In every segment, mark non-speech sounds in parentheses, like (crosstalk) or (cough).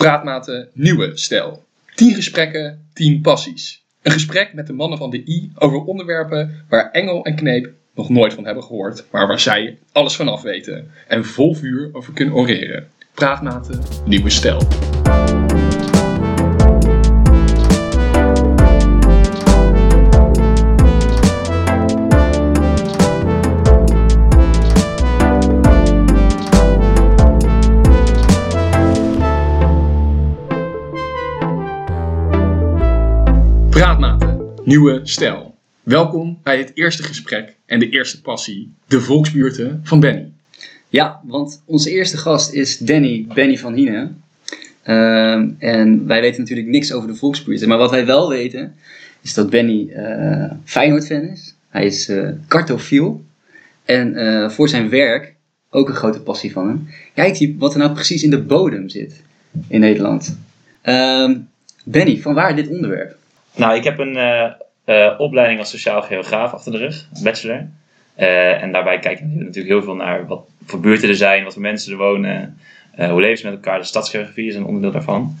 Praatmaten Nieuwe Stijl. 10 gesprekken, 10 passies. Een gesprek met de mannen van de I over onderwerpen waar Engel en Kneep nog nooit van hebben gehoord, maar waar zij alles vanaf weten en vol vuur over kunnen oreren. Praatmaten Nieuwe Stijl. Nieuwe stijl. Welkom bij het eerste gesprek en de eerste passie, de volksbuurten van Benny. Ja, want onze eerste gast is Danny Benny van Hienen. Ehm, en wij weten natuurlijk niks over de volksbuurten. Maar wat wij wel weten, is dat Benny eh Feyenoord-fan is. Hij is eh cartofiel. En eh, voor zijn werk, ook een grote passie van hem, kijkt wat er nou precies in de bodem zit in Nederland. Ehm, Benny, van waar dit onderwerp? Nou, ik heb een eh, eh, opleiding als sociaal geograaf achter de rug, bachelor. Eh, en daarbij kijk ik natuurlijk heel veel naar wat voor buurten er zijn, wat voor mensen er wonen, hoe leven ze met elkaar. De stadsgeografie is een onderdeel daarvan.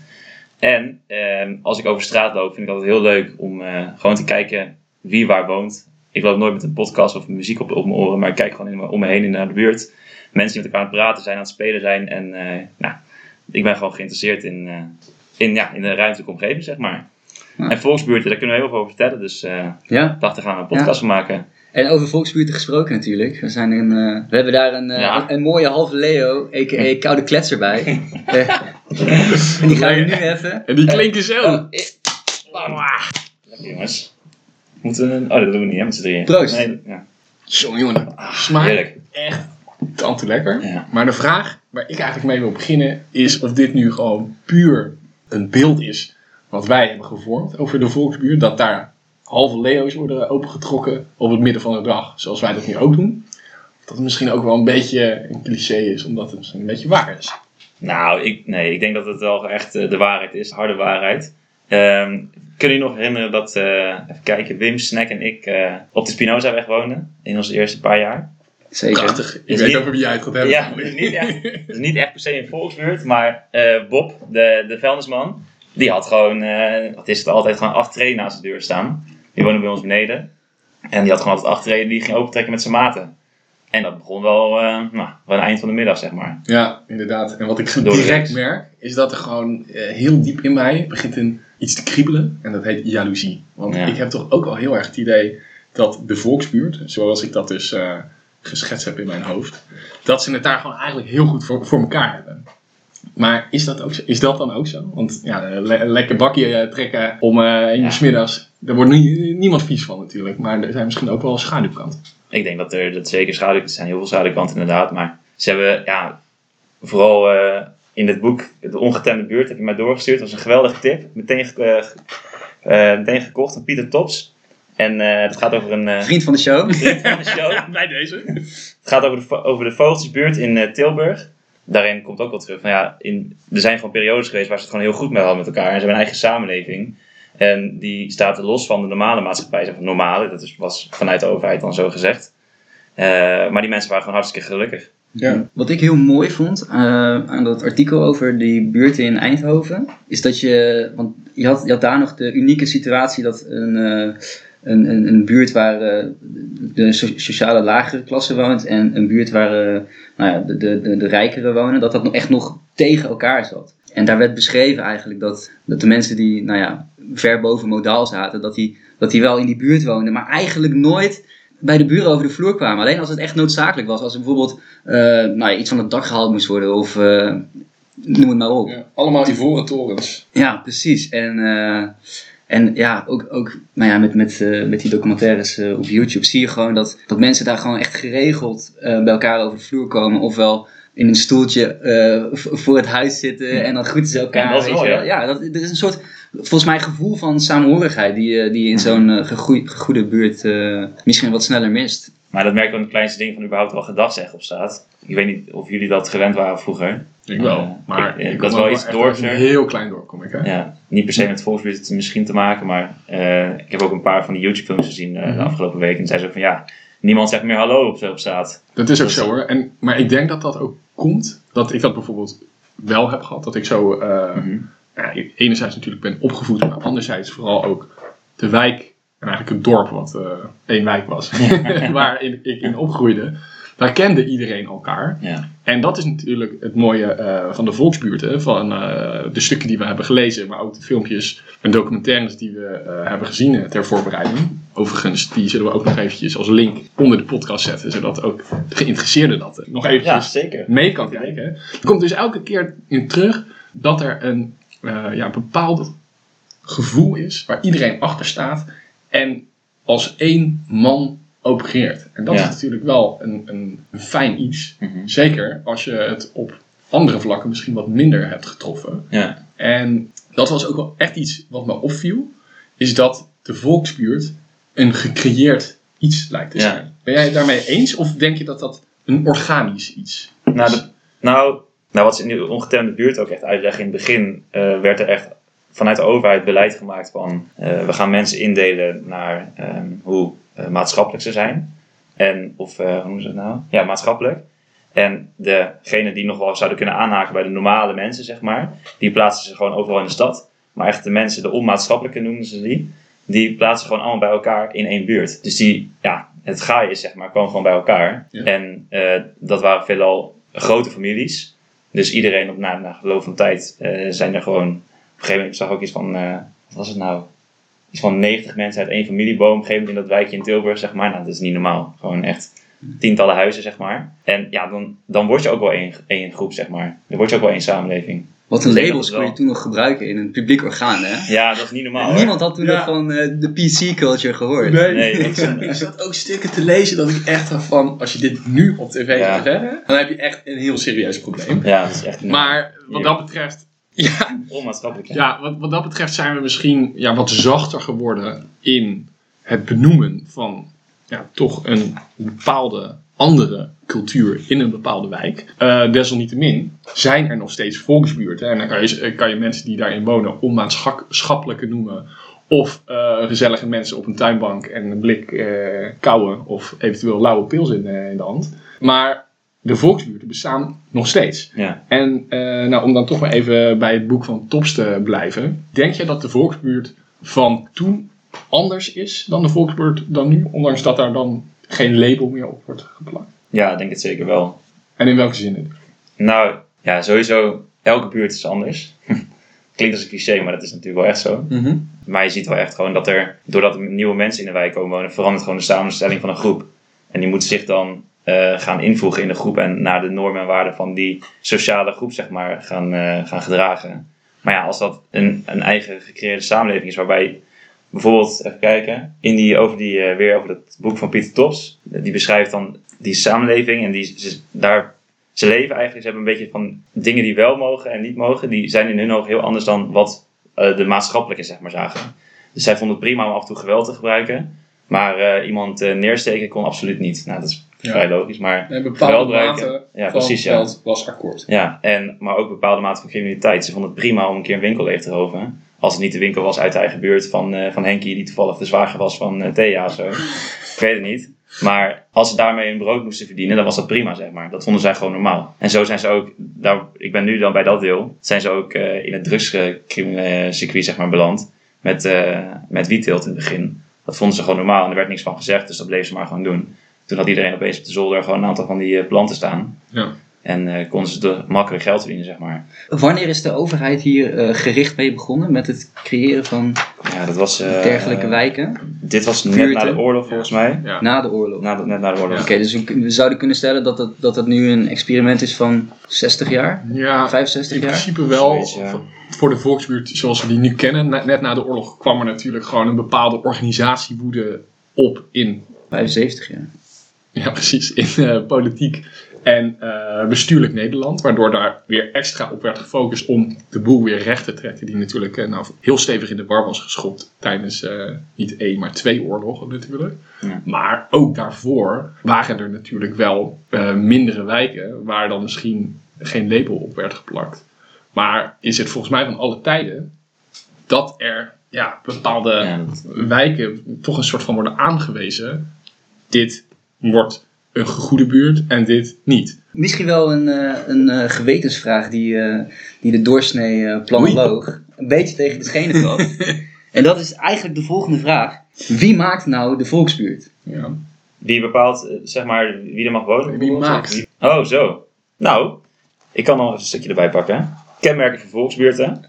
En ehm, als ik over straat loop, vind ik altijd heel leuk om gewoon te kijken wie waar woont. Ik loop nooit met een podcast of muziek op, op mijn oren, maar ik kijk gewoon om me heen naar de buurt. Mensen die met elkaar aan het praten zijn, aan het spelen zijn. En nou, ik ben gewoon geïnteresseerd in, eh, in, ja, in de ruimtelijke omgeving, zeg maar. Ja. En volksbuurten, daar kunnen we heel veel over vertellen. Dus eh, Ja, ik dacht, daar gaan we een podcast van maken. En over volksbuurten gesproken natuurlijk. We, zijn een, eh, we hebben daar een, eh, Ja. een, een mooie halve Leo, a.k.a. (laughs) Koude Kletser bij. (laughs) En (laughs) die gaan we nu even... En die klinken zo. Oh, eh, Lekker jongens. Moeten we een... Oh, dat doen we niet, hè, met z'n drieën. Proost. Nee, ja. Zo jongen, Ah, smaakt heerlijk. echt tante lekker. Ja. Maar de vraag waar ik eigenlijk mee wil beginnen is of dit nu gewoon puur een beeld is wat wij hebben gevormd over de volksbuurt. Dat daar halve leo's worden opengetrokken op het midden van de dag, zoals wij dat nu ook doen. Of dat het misschien ook wel een beetje een cliché is, omdat het misschien een beetje waar is. Nou, ik, nee, ik denk dat het wel echt eh, de waarheid is, de harde waarheid. Ehm kunnen jullie nog herinneren dat, eh, even kijken, Wim, Snack en ik eh, op de Spinozaweg woonden in onze eerste paar jaar? Zeker. Prachtig. Ik Is weet niet- over wie jij het gaat hebben. Ja, het is niet echt, het is niet echt per se een volksbuurt, maar eh, Bob, de, de vuilnisman, die had gewoon, wat is het, altijd gewoon aftreden naast de deur staan. Die woonde bij ons beneden. En die had gewoon altijd aftreden, die ging opentrekken met zijn maten. En dat begon wel, eh nou, aan het eind van de middag, zeg maar. Ja, inderdaad. En wat ik Door direct merk, is dat er gewoon eh, heel diep in mij begint een, iets te kriebelen. En dat heet jaloezie. Want Ja. ik heb toch ook al heel erg het idee dat de volksbuurt, zoals ik dat dus geschetst heb in mijn hoofd, dat ze het daar gewoon eigenlijk heel goed voor, voor elkaar hebben. Maar is dat, ook zo? is dat dan ook zo? Want ja, een le- een lekker bakje eh, trekken om eh in Ja. je smiddags, daar wordt nie- niemand vies van natuurlijk. Maar er zijn misschien ook wel schaduwkanten. Ik denk dat er dat zeker schaduw, er zijn heel veel schaduwkanten inderdaad, maar ze hebben, ja, vooral eh, in het boek De Ongetemde Buurt heb je mij doorgestuurd. Dat was een geweldige tip. Meteen, ge- eh, ge- eh, meteen gekocht van Pieter Tops. En eh het gaat over een eh, Vriend van de show. vriend van de show. (laughs) Bij deze. Het gaat over de, over de Vogelsbuurt in eh, Tilburg. Daarin komt ook wel terug van ja, in, er zijn gewoon periodes geweest waar ze het gewoon heel goed mee hadden met elkaar. En ze hebben een eigen samenleving. En die staat los van de normale maatschappij. Zeg normale, dat is, was vanuit de overheid dan zo gezegd. Eh, maar die mensen waren gewoon hartstikke gelukkig. Ja. Wat ik heel mooi vond eh, aan dat artikel over die buurten in Eindhoven, is dat je, want je had, je had daar nog de unieke situatie dat een, eh, een, een, een buurt waar eh, de so- sociale lagere klasse woont en een buurt waar eh, nou ja, de, de, de, de rijkere wonen, dat dat echt nog tegen elkaar zat. En daar werd beschreven eigenlijk dat, dat de mensen die nou ja, ver boven modaal zaten, dat die, dat die wel in die buurt woonden, maar eigenlijk nooit bij de buren over de vloer kwamen. Alleen als het echt noodzakelijk was. Als er bijvoorbeeld eh, nou ja, iets van het dak gehaald moest worden of noem het maar op. Ja, Ja, allemaal ivoren torens. precies. En, en ja, ook, ook nou ja, met, met, eh, met die documentaires eh, op YouTube zie je gewoon dat, dat mensen daar gewoon echt geregeld eh, bij elkaar over de vloer komen. Ofwel in een stoeltje voor het huis zitten en dan groeten ze elkaar. Ja, dat is wel. Ja, dat, er is een soort, volgens mij, gevoel van samenhorigheid die, die je in zo'n gegoede buurt misschien wat sneller mist. Maar dat merk ik wel in het kleinste ding van überhaupt wel gedag zeggen op straat. Ik weet niet of jullie dat gewend waren vroeger. Ik wel. Eh, Maar ik- ik dat is kom wel iets dorpser. Een heel klein dorp kom ik. Hè? Ja, niet per se met volksbuurt misschien te maken, maar eh, ik heb ook een paar van die YouTube-films gezien eh, Mhm. de afgelopen weken. En zei ze ook van ja, niemand zegt meer hallo op, op straat. Dat is ook Dat- zo hoor. En, maar ik denk dat dat ook komt. Dat ik dat bijvoorbeeld wel heb gehad. Dat ik zo Mhm. ja, enerzijds natuurlijk ben opgevoed, maar anderzijds vooral ook de wijk en eigenlijk het dorp wat één wijk was, (laughs) (laughs) waar ik in opgroeide. Daar kende iedereen elkaar. Ja. En dat is natuurlijk het mooie eh, van de volksbuurten, van eh, de stukken die we hebben gelezen, maar ook de filmpjes en documentaires die we eh, hebben gezien ter voorbereiding. Overigens, die zullen we ook nog eventjes als link onder de podcast zetten, zodat ook de geïnteresseerde dat nog eventjes mee kan kijken. Er komt dus elke keer in terug dat er een ja, bepaald gevoel is waar iedereen achter staat en als één man opereert. En dat Ja. is natuurlijk wel een, een, een fijn iets. Mhm. Zeker als je het op andere vlakken misschien wat minder hebt getroffen. Ja. En dat was ook wel echt iets wat me opviel. Is dat de volksbuurt een gecreëerd iets lijkt te Ja. zijn. Ben jij het daarmee eens? Of denk je dat dat een organisch iets Nou, is? de- nou, nou, wat ze in de ongetemde buurt ook echt uitleggen, in het begin eh, werd er echt vanuit de overheid beleid gemaakt van eh, we gaan mensen indelen naar ehm, hoe maatschappelijk ze zijn. En, of eh, hoe noemen ze het nou? Ja, maatschappelijk. En degenen die nog wel zouden kunnen aanhaken bij de normale mensen, zeg maar, die plaatsen ze gewoon overal in de stad. Maar echt de mensen, de onmaatschappelijke noemen ze die, die plaatsen gewoon allemaal bij elkaar in één buurt. Dus die, ja, het gaaien is zeg maar, kwam gewoon bij elkaar. Ja. En eh, dat waren veelal grote families. Dus iedereen op na, na verloop van tijd eh, zijn er gewoon. Op een gegeven moment ik zag ook iets van. eh, wat was het nou? Iets van 90 mensen uit één familieboom. Op een gegeven moment in dat wijkje in Tilburg, zeg maar. Nou, dat is niet normaal. Gewoon echt tientallen huizen, zeg maar. En ja, dan, dan word je ook wel één, één groep, zeg maar. Dan word je ook wel één samenleving. Wat een labels kon je toen nog gebruiken in een publiek orgaan, hè? Ja, dat is niet normaal. hoor. Niemand had toen Ja. nog van eh, de PC-culture gehoord. Nee, Nee, ik, zat, ik zat ook stukken te lezen dat ik echt dacht van, als je dit nu op tv Ja. gaat zeggen, dan heb je echt een heel serieus probleem. Ja, dat is echt niet Maar wat dat betreft, ja, onmaatschappelijk. hè? ja wat, wat dat betreft zijn we misschien ja, wat zachter geworden in het benoemen van ja, toch een bepaalde andere cultuur in een bepaalde wijk. Eh, desalniettemin zijn er nog steeds volksbuurten. En dan kan je, kan je mensen die daarin wonen onmaatschappelijke noemen. Of eh, gezellige mensen op een tuinbank en een blik eh kouwen of eventueel lauwe pils in, eh, in de hand. Maar de volksbuurten bestaan nog steeds. Ja. En eh, nou, om dan toch maar even bij het boek van Tops te blijven. Denk je dat de volksbuurt van toen anders is dan de volksbuurt dan nu? Ondanks dat daar dan geen label meer op wordt geplakt. ja, ik denk het zeker wel. En in welke zin? Nou, ja, sowieso, elke buurt is anders. (laughs) Klinkt als een cliché, maar dat is natuurlijk wel echt zo. Mhm. Maar je ziet wel echt gewoon dat er, doordat er nieuwe mensen in de wijk komen wonen, verandert gewoon de samenstelling van een groep. En die moet zich dan eh, gaan invoegen in de groep en naar de normen en waarden van die sociale groep, zeg maar, gaan, eh, gaan gedragen. Maar ja, als dat een, een eigen gecreëerde samenleving is, waarbij bijvoorbeeld, even kijken, in die, over die, eh, weer over het boek van Pieter Tops, die beschrijft dan die samenleving en die, ze, daar, ze leven eigenlijk, ze hebben een beetje van dingen die wel mogen en niet mogen, die zijn in hun ogen heel anders dan wat de maatschappelijke, zeg maar, zagen. Dus zij vonden het prima om af en toe geweld te gebruiken, maar iemand neersteken kon absoluut niet. Nou, dat is Ja. vrij logisch, maar Een bepaalde mate ja, van precies, ja. was akkoord. Ja, en, maar ook bepaalde mate van criminaliteit. Ze vonden het prima om een keer een winkel leeg te roven. Als het niet de winkel was uit de eigen buurt van, eh van Henkie, die toevallig de zwager was van eh, Thea of zo. (laughs) Ik weet het niet. Maar als ze daarmee hun brood moesten verdienen, dan was dat prima, zeg maar. Dat vonden zij gewoon normaal. En zo zijn ze ook, daar, ik ben nu dan bij dat deel, zijn ze ook eh, in het drugscircuit zeg maar, beland. Met, eh met wietteelt in het begin. Dat vonden ze gewoon normaal en er werd niks van gezegd, dus dat bleef ze maar gewoon doen. Toen had iedereen opeens op de zolder gewoon een aantal van die eh, planten staan. Ja. En eh, konden ze de, makkelijk geld verdienen, zeg maar. Wanneer is de overheid hier eh, gericht mee begonnen met het creëren van Ja, dat was... eh, dergelijke wijken? Dit was net buurten? na de oorlog, volgens mij. Ja. Na de oorlog. Na de, net na de oorlog. Oké, dus we, we zouden kunnen stellen dat het, dat het nu een experiment is van 60 jaar? Ja, 65 in jaar? principe wel. Zoiets, ja. voor- de volksbuurt zoals we die nu kennen. Net na de oorlog kwam er natuurlijk gewoon een bepaalde organisatiewoede op in 75 jaar. Ja, precies. In eh, politiek en eh, bestuurlijk Nederland. Waardoor daar weer extra op werd gefocust om de boel weer recht te trekken. Die natuurlijk eh, nou, heel stevig in de war was geschopt tijdens niet één, maar twee oorlogen natuurlijk. Ja. Maar ook daarvoor waren er natuurlijk wel mindere wijken waar dan misschien geen label op werd geplakt. Maar is het volgens mij van alle tijden dat er ja, bepaalde Ja, dat- wijken toch een soort van worden aangewezen. Dit wordt een goede buurt en dit niet. Misschien wel een, eh, een eh, gewetensvraag die, eh, die de doorsnee eh, planoloog een beetje tegen de schenen valt. (laughs) en dat is eigenlijk de volgende vraag. Wie maakt nou de volksbuurt? Ja. Wie bepaalt, zeg maar, wie er mag wonen? Wie maakt? Oh, zo. Nou, ik kan nog even een stukje erbij pakken. Kenmerken van volksbuurten.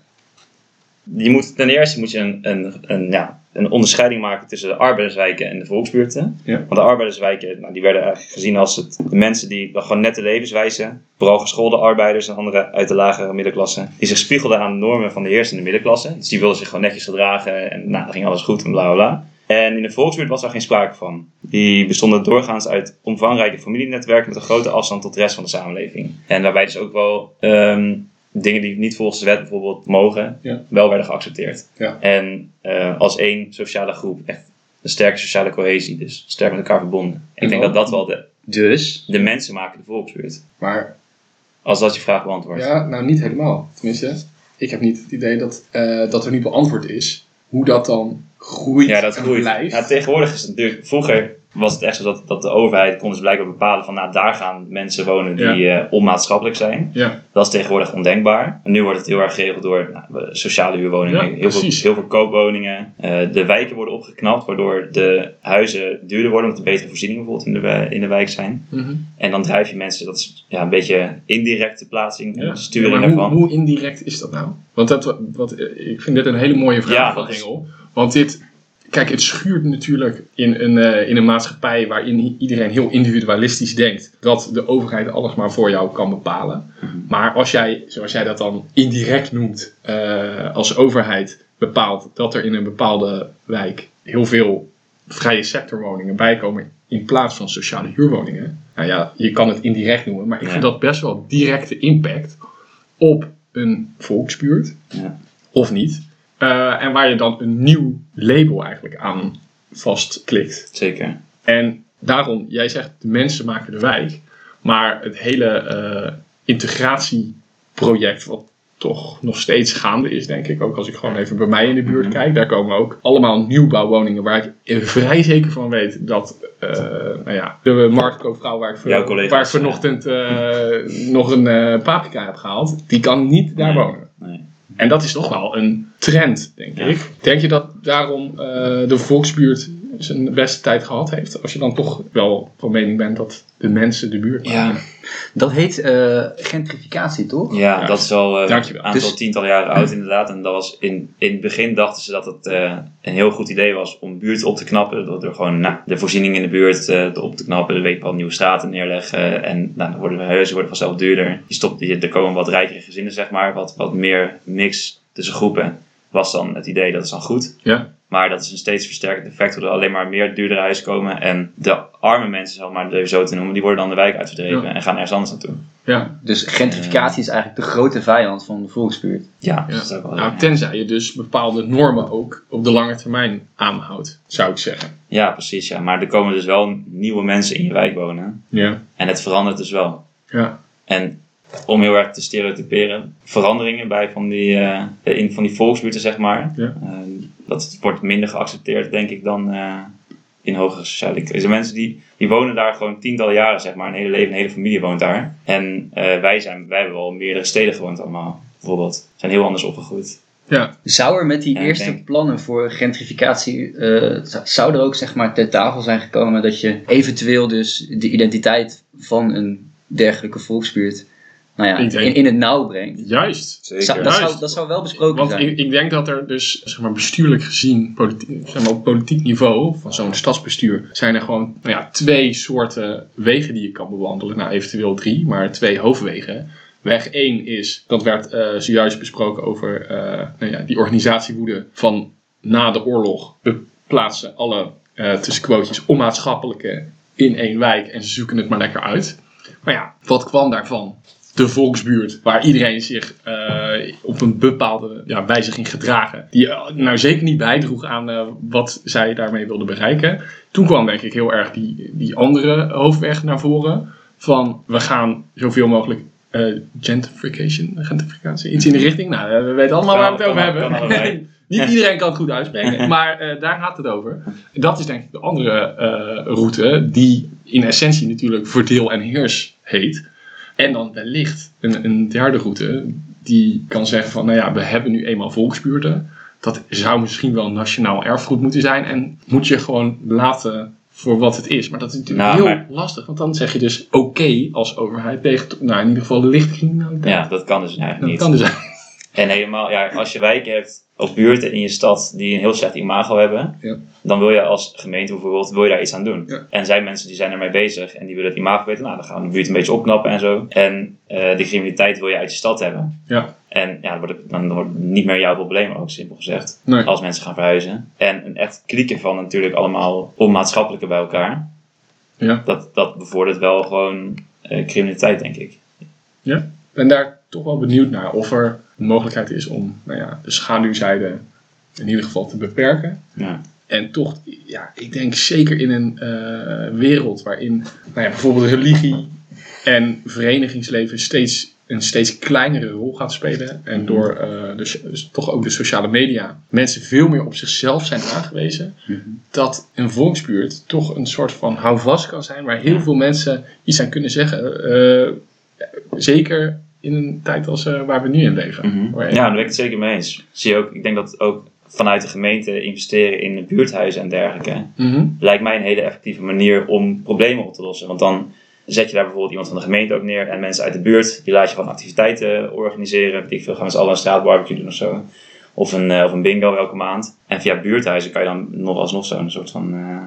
Je moet, ten eerste moet je een, een, een, ja, een onderscheiding maken tussen de arbeiderswijken en de volksbuurten. Ja. Want de arbeiderswijken, nou, die werden eigenlijk gezien als het, de mensen die dan gewoon nette levenswijze, vooral geschoolde arbeiders en anderen uit de lagere middenklasse, die zich spiegelden aan de normen van de heersende middenklasse. Dus die wilden zich gewoon netjes gedragen en nou, dan ging alles goed en bla bla bla. En in de volksbuurt was daar geen sprake van. Die bestonden doorgaans uit omvangrijke familienetwerken met een grote afstand tot de rest van de samenleving. En daarbij dus ook wel ehm, dingen die niet volgens de wet bijvoorbeeld mogen, Ja. wel werden geaccepteerd. Ja. En eh, als één sociale groep, echt een sterke sociale cohesie, dus sterk met elkaar verbonden. En ik denk dat dat wel de, Dus, de mensen maken de volksbuurt. Maar Als dat je vraag beantwoordt. ja, nou niet helemaal. Tenminste, ik heb niet het idee dat, eh, dat er niet beantwoord is hoe dat dan groeit Ja, dat en groeit. blijft. Ja, tegenwoordig is het natuurlijk... Vroeger was het echt zo dat, dat de overheid kon dus blijkbaar bepalen van... Nou, daar gaan mensen wonen die eh, onmaatschappelijk zijn. Ja, Dat is tegenwoordig ondenkbaar. En nu wordt het heel erg geregeld door nou, sociale huurwoningen. Ja, heel, veel, heel veel koopwoningen. Eh, de wijken worden opgeknapt, waardoor de huizen duurder worden... omdat er betere voorzieningen bijvoorbeeld in de, in de wijk zijn. Mhm. En dan drijf je mensen... Dat is ja, een beetje indirecte plaatsing, sturing maar hoe, daarvan. hoe indirect is dat nou? Want dat, wat, ik vind dit een hele mooie vraag Ja, van Engel. Want dit, kijk, het schuurt natuurlijk in een, eh, in een maatschappij waarin iedereen heel individualistisch denkt dat de overheid alles maar voor jou kan bepalen. Mhm. Maar als jij, zoals jij dat dan indirect noemt, eh, als overheid bepaalt dat er in een bepaalde wijk heel veel vrije sectorwoningen bijkomen in plaats van sociale huurwoningen. Nou ja, je kan het indirect noemen, maar ik vind dat best wel directe impact op een volksbuurt. Ja. Of niet. Eh, en waar je dan een nieuw label eigenlijk aan vastklikt. Zeker. En daarom, jij zegt de mensen maken de wijk. Maar het hele eh, integratieproject, wat toch nog steeds gaande is, denk ik. Ook als ik gewoon even bij mij in de buurt Mhm. kijk. Daar komen ook allemaal nieuwbouwwoningen waar ik vrij zeker van weet dat eh, nou ja, de marktkoopvrouw waar ik, waar ik vanochtend nog een paprika heb gehaald, die kan niet daar wonen. En dat is toch wel een trend, denk ik. Denk je dat daarom eh, de volksbuurt zijn beste tijd gehad heeft? Als je dan toch wel van mening bent dat de mensen de buurt Ja. dat heet eh, gentrificatie, toch? Ja, Ja. dat is al eh, een aantal Dus- tientallen jaren oud inderdaad. En dat was in, in het begin dachten ze dat het eh, een heel goed idee was om buurten op te knappen. Door, door gewoon nou, de voorzieningen in de buurt eh, op te knappen. De weet wel nieuwe straten neerleggen. En nou, dan worden de huizen worden vanzelf duurder. Je stopt, je, er komen wat rijkere gezinnen, zeg maar. Wat, wat meer mix tussen groepen. Was dan het idee, dat is dan goed. Ja. Maar dat is een steeds versterkend effect, waardoor er alleen maar meer duurdere huizen komen. En de arme mensen, zeg maar, even zo te noemen, die worden dan de wijk uitverdreven Ja. en gaan ergens anders naartoe. Ja. Dus gentrificatie is eigenlijk de grote vijand van de volksbuurt. Ja, Ja. dat is ook wel. Nou, tenzij je dus bepaalde normen ook op de lange termijn aanhoudt, zou ik zeggen. Ja, precies. Ja. Maar er komen dus wel nieuwe mensen in je wijk wonen. Ja. En het verandert dus wel. Ja. En om heel erg te stereotyperen, veranderingen bij van die, eh, in van die volksbuurten, zeg maar. Ja. eh, dat wordt minder geaccepteerd, denk ik, dan eh, in hogere sociale Er zijn mensen die, die wonen daar gewoon tientallen jaren, zeg maar. Een hele leven, een hele familie woont daar. En eh, wij, zijn, wij hebben wel in meerdere steden gewoond allemaal, bijvoorbeeld. Zijn heel anders opgegroeid. Ja. Zou er met die Ja, eerste denk- plannen voor gentrificatie, eh, zou- zou er ook zeg maar ter tafel zijn gekomen dat je eventueel dus de identiteit van een dergelijke volksbuurt nou ja, Ik denk- in, in het nauw brengt? Juist. Zeker. Zou- dat, zou, dat zou wel besproken Want zijn. ik, ik denk dat er dus, zeg maar, bestuurlijk gezien, zeg maar, op politiek niveau van zo'n stadsbestuur, zijn er gewoon nou ja, twee soorten wegen die je kan bewandelen. Nou, eventueel drie, maar twee hoofdwegen. Weg 1 is, dat werd eh, zojuist besproken over eh, nou ja, die organisatiewoede van na de oorlog. We plaatsen alle eh tussen quotejes onmaatschappelijke in één wijk en ze zoeken het maar lekker uit. Maar ja, wat kwam daarvan? De volksbuurt, waar iedereen zich eh, op een bepaalde ja, wijze ging gedragen. Die eh, nou zeker niet bijdroeg aan eh, wat zij daarmee wilden bereiken. Toen kwam denk ik heel erg die, die andere hoofdweg naar voren. Van we gaan zoveel mogelijk eh, gentrification, gentrificatie, iets in de richting. Nou, we weten allemaal waar we het over hebben. (laughs) Niet iedereen kan het goed uitspreken, (laughs) maar daar gaat het over. Dat is denk ik de andere route, die in essentie natuurlijk verdeel en heers heet. En dan wellicht een, een derde route, die kan zeggen van, nou ja, we hebben nu eenmaal volksbuurten. Dat zou misschien wel nationaal erfgoed moeten zijn en moet je gewoon laten voor wat het is. Maar dat is natuurlijk Nou, heel maar- lastig, want dan zeg je dus oké als overheid tegen, nou in ieder geval de criminaliteit. Ja, dat kan dus eigenlijk dat niet. kan dus En helemaal, ja, als je wijken hebt of buurten in je stad die een heel slecht imago hebben, Ja. dan wil je als gemeente bijvoorbeeld wil je daar iets aan doen. Ja. En zijn mensen die zijn ermee bezig en die willen het imago weten, nou dan gaan we de buurt een beetje opknappen en zo. En eh de criminaliteit wil je uit je stad hebben. Ja. En ja, dan wordt het, dan wordt het niet meer jouw probleem ook, simpel gezegd. Nee. Als mensen gaan verhuizen. En een echt klieken van natuurlijk allemaal onmaatschappelijke bij elkaar. Ja. Dat, dat bevordert wel gewoon eh, criminaliteit, denk ik. ben daar toch wel benieuwd naar of er een mogelijkheid is om nou ja, de schaduwzijde in ieder geval te beperken. Ja. En toch, ja, ik denk zeker in een eh, wereld waarin nou ja, bijvoorbeeld religie en verenigingsleven steeds een steeds kleinere rol gaat spelen. En door eh, dus, dus toch ook de sociale media mensen veel meer op zichzelf zijn aangewezen. Dat een volksbuurt toch een soort van houvast kan zijn waar heel veel mensen iets aan kunnen zeggen. Eh, zeker in een tijd als eh, waar we nu in leven. Mhm. Ja, daar ben ik het zeker mee eens. Zie je ook, ik denk dat ook vanuit de gemeente investeren in buurthuizen en dergelijke Mhm. lijkt mij een hele effectieve manier om problemen op te lossen. Want dan zet je daar bijvoorbeeld iemand van de gemeente ook neer en mensen uit de buurt, die laat je gewoon activiteiten organiseren. Ik veel, gaan we z'n allen een straatbarbecue doen of zo. Of een, eh, of een bingo elke maand. En via buurthuizen kan je dan nog alsnog zo'n soort van eh,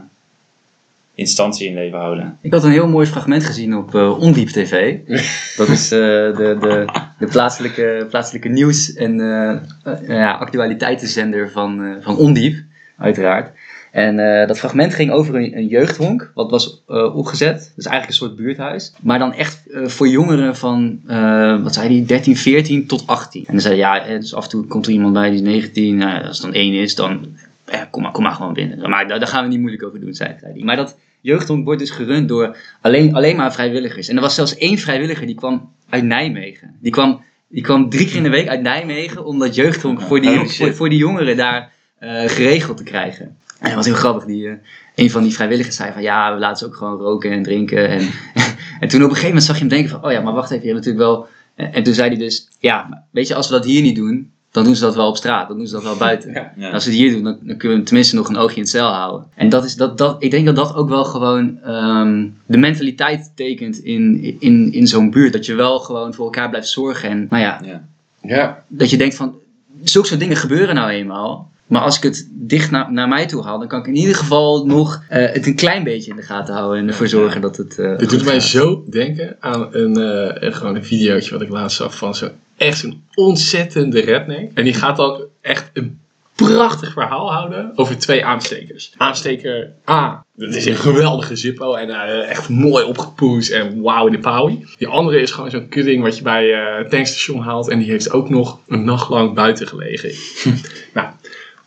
instantie in leven houden. Ik had een heel mooi fragment gezien op eh, Ondiep TV. (laughs) Dat is eh, de, de, de plaatselijke, plaatselijke nieuws- en eh, ja, actualiteitenzender van, eh, van Ondiep, uiteraard. En eh, dat fragment ging over een, een jeugdhonk, wat was eh, opgezet. Dus eigenlijk een soort buurthuis. Maar dan echt eh, voor jongeren van, eh, wat zei die, 13, 14 tot 18. En dan zei hij, ja, dus af en toe komt er iemand bij die is 19. Nou, als het dan één is, dan eh, kom, maar, kom maar gewoon binnen. Maar daar, daar gaan we niet moeilijk over doen, zei, zei hij. Maar dat jeugdhonk wordt dus gerund door alleen, alleen maar vrijwilligers. En er was zelfs één vrijwilliger die kwam uit Nijmegen. Die kwam, die kwam drie keer in de week uit Nijmegen om dat jeugdhonk voor die, Oh, voor, voor die jongeren daar eh, geregeld te krijgen. En dat was heel grappig. Die, eh, een van die vrijwilligers zei van ja, we laten ze ook gewoon roken en drinken. En, (laughs) en toen op een gegeven moment zag je hem denken van oh ja, maar wacht even, je hebt natuurlijk wel... En, en toen zei hij dus, ja, weet je, als we dat hier niet doen, dan doen ze dat wel op straat. Dan doen ze dat wel buiten. (laughs) Ja. Ja. En Als we het hier doen, dan, dan kunnen we tenminste nog een oogje in het cel houden. En dat is, dat, dat, ik denk dat dat ook wel gewoon ehm, de mentaliteit tekent in, in, in zo'n buurt. Dat je wel gewoon voor elkaar blijft zorgen. En nou ja, Ja. Ja, dat je denkt van, zulke soort dingen gebeuren nou eenmaal. Maar als ik het dicht na- naar mij toe haal, dan kan ik in ieder geval nog eh, het een klein beetje in de gaten houden. En ervoor zorgen dat het. eh, Dit doet mij zo denken aan een, eh, een- gewoon een videootje wat ik laatst zag van zo'n echt zo'n ontzettende redneck. En die gaat dan echt een prachtig verhaal houden over twee aanstekers. Aansteker A, dat is een geweldige zippo en eh, echt mooi opgepoest en wauw in de pauwie. Die andere is gewoon zo'n kudding wat je bij eh, het tankstation haalt en die heeft ook nog een nacht lang buiten gelegen. (laughs) nou,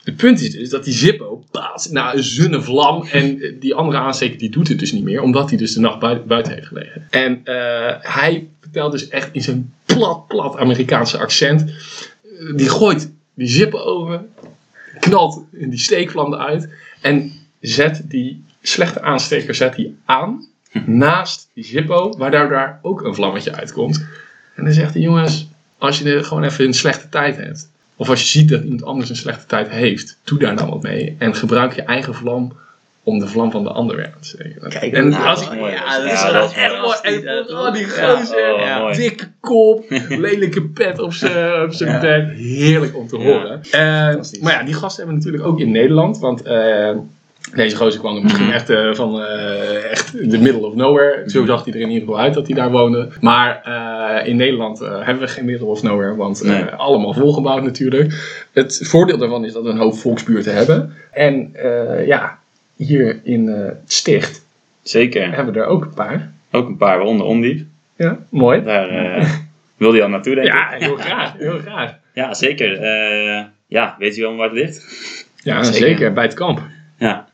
het punt is dus dat die Zippo paast naar een zonnevlam. En die andere aansteker die doet het dus niet meer. Omdat hij dus de nacht bui- buiten heeft gelegen. En eh, hij vertelt dus echt in zijn plat, plat Amerikaanse accent. eh, die gooit die Zippo open. Knalt die steekvlam eruit. En zet die slechte aansteker zet hij aan. Naast die Zippo. Waardoor daar ook een vlammetje uitkomt. En dan zegt hij jongens. Als je gewoon even een slechte tijd hebt. Of als je ziet dat iemand anders een slechte tijd heeft, doe daar dan wat mee. En gebruik je eigen vlam om de vlam van de ander weer aan te steken. Kijk, en nou, als ik, ja, dat Ja, is dat wel is echt mooi. en, oh, die Ja, gozer, oh, ja. dikke kop, (laughs) lelijke pet op zijn Ja. bek. Heerlijk om te horen. Eh, maar ja, die gasten hebben we natuurlijk ook in Nederland. Want eh, deze gozer kwam er misschien Mhm. echt eh, van eh, echt the middle of nowhere. Zo zag hij er in ieder geval uit dat hij daar woonde. Maar eh, in Nederland eh, hebben we geen middle of nowhere. Want eh, Nee. allemaal volgebouwd natuurlijk. Het voordeel daarvan is dat we een hoop volksbuurten hebben. En eh, ja, hier in eh, het Sticht Zeker. hebben we er ook een paar. Ook een paar, waaronder ondiep. Ja, mooi. Daar eh wil hij al naartoe, denk ik. Ja, heel graag. Heel graag. Ja, zeker. Eh, ja, weet u wel waar het ligt? Ja, Zeker. zeker. Bij het kamp. Ja.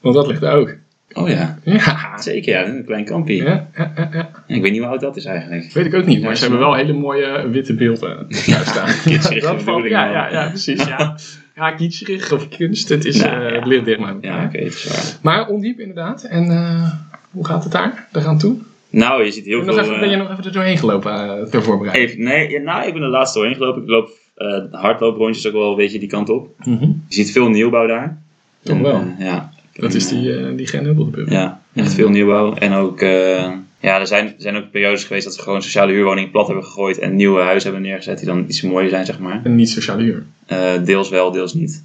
Want dat ligt er ook. Oh ja. Ja. Zeker, ja. Een klein kampie. Ja, ja, ja. Ik weet niet hoe oud dat is eigenlijk. Weet ik ook niet, maar ze hebben wel hele mooie witte beelden (laughs) daar staan. Dat valt, ja, ja, precies. Ja. (laughs) ja, kitscherig of kunst. Het, is, Nou, eh, ja. oké, het is waar. Maar ondiep inderdaad. En eh, hoe gaat het daar? Eraan toe? Nou, je ziet heel veel... nog even, eh, ben je nog even er doorheen gelopen eh, ter voorbereiding? even, nee, nou, ik ben er laatst doorheen gelopen. Ik loop eh hardlooprondjes ook wel een beetje die kant op. Mhm. Je ziet veel nieuwbouw daar. Toch wel. eh, ja. Dat is die, eh die. Ja, echt veel nieuwbouw. En ook, eh, ja, er zijn, zijn ook periodes geweest dat ze gewoon sociale huurwoningen plat hebben gegooid en nieuwe huizen hebben neergezet die dan iets mooier zijn, zeg maar. En niet sociale huur. Eh, deels wel, deels niet.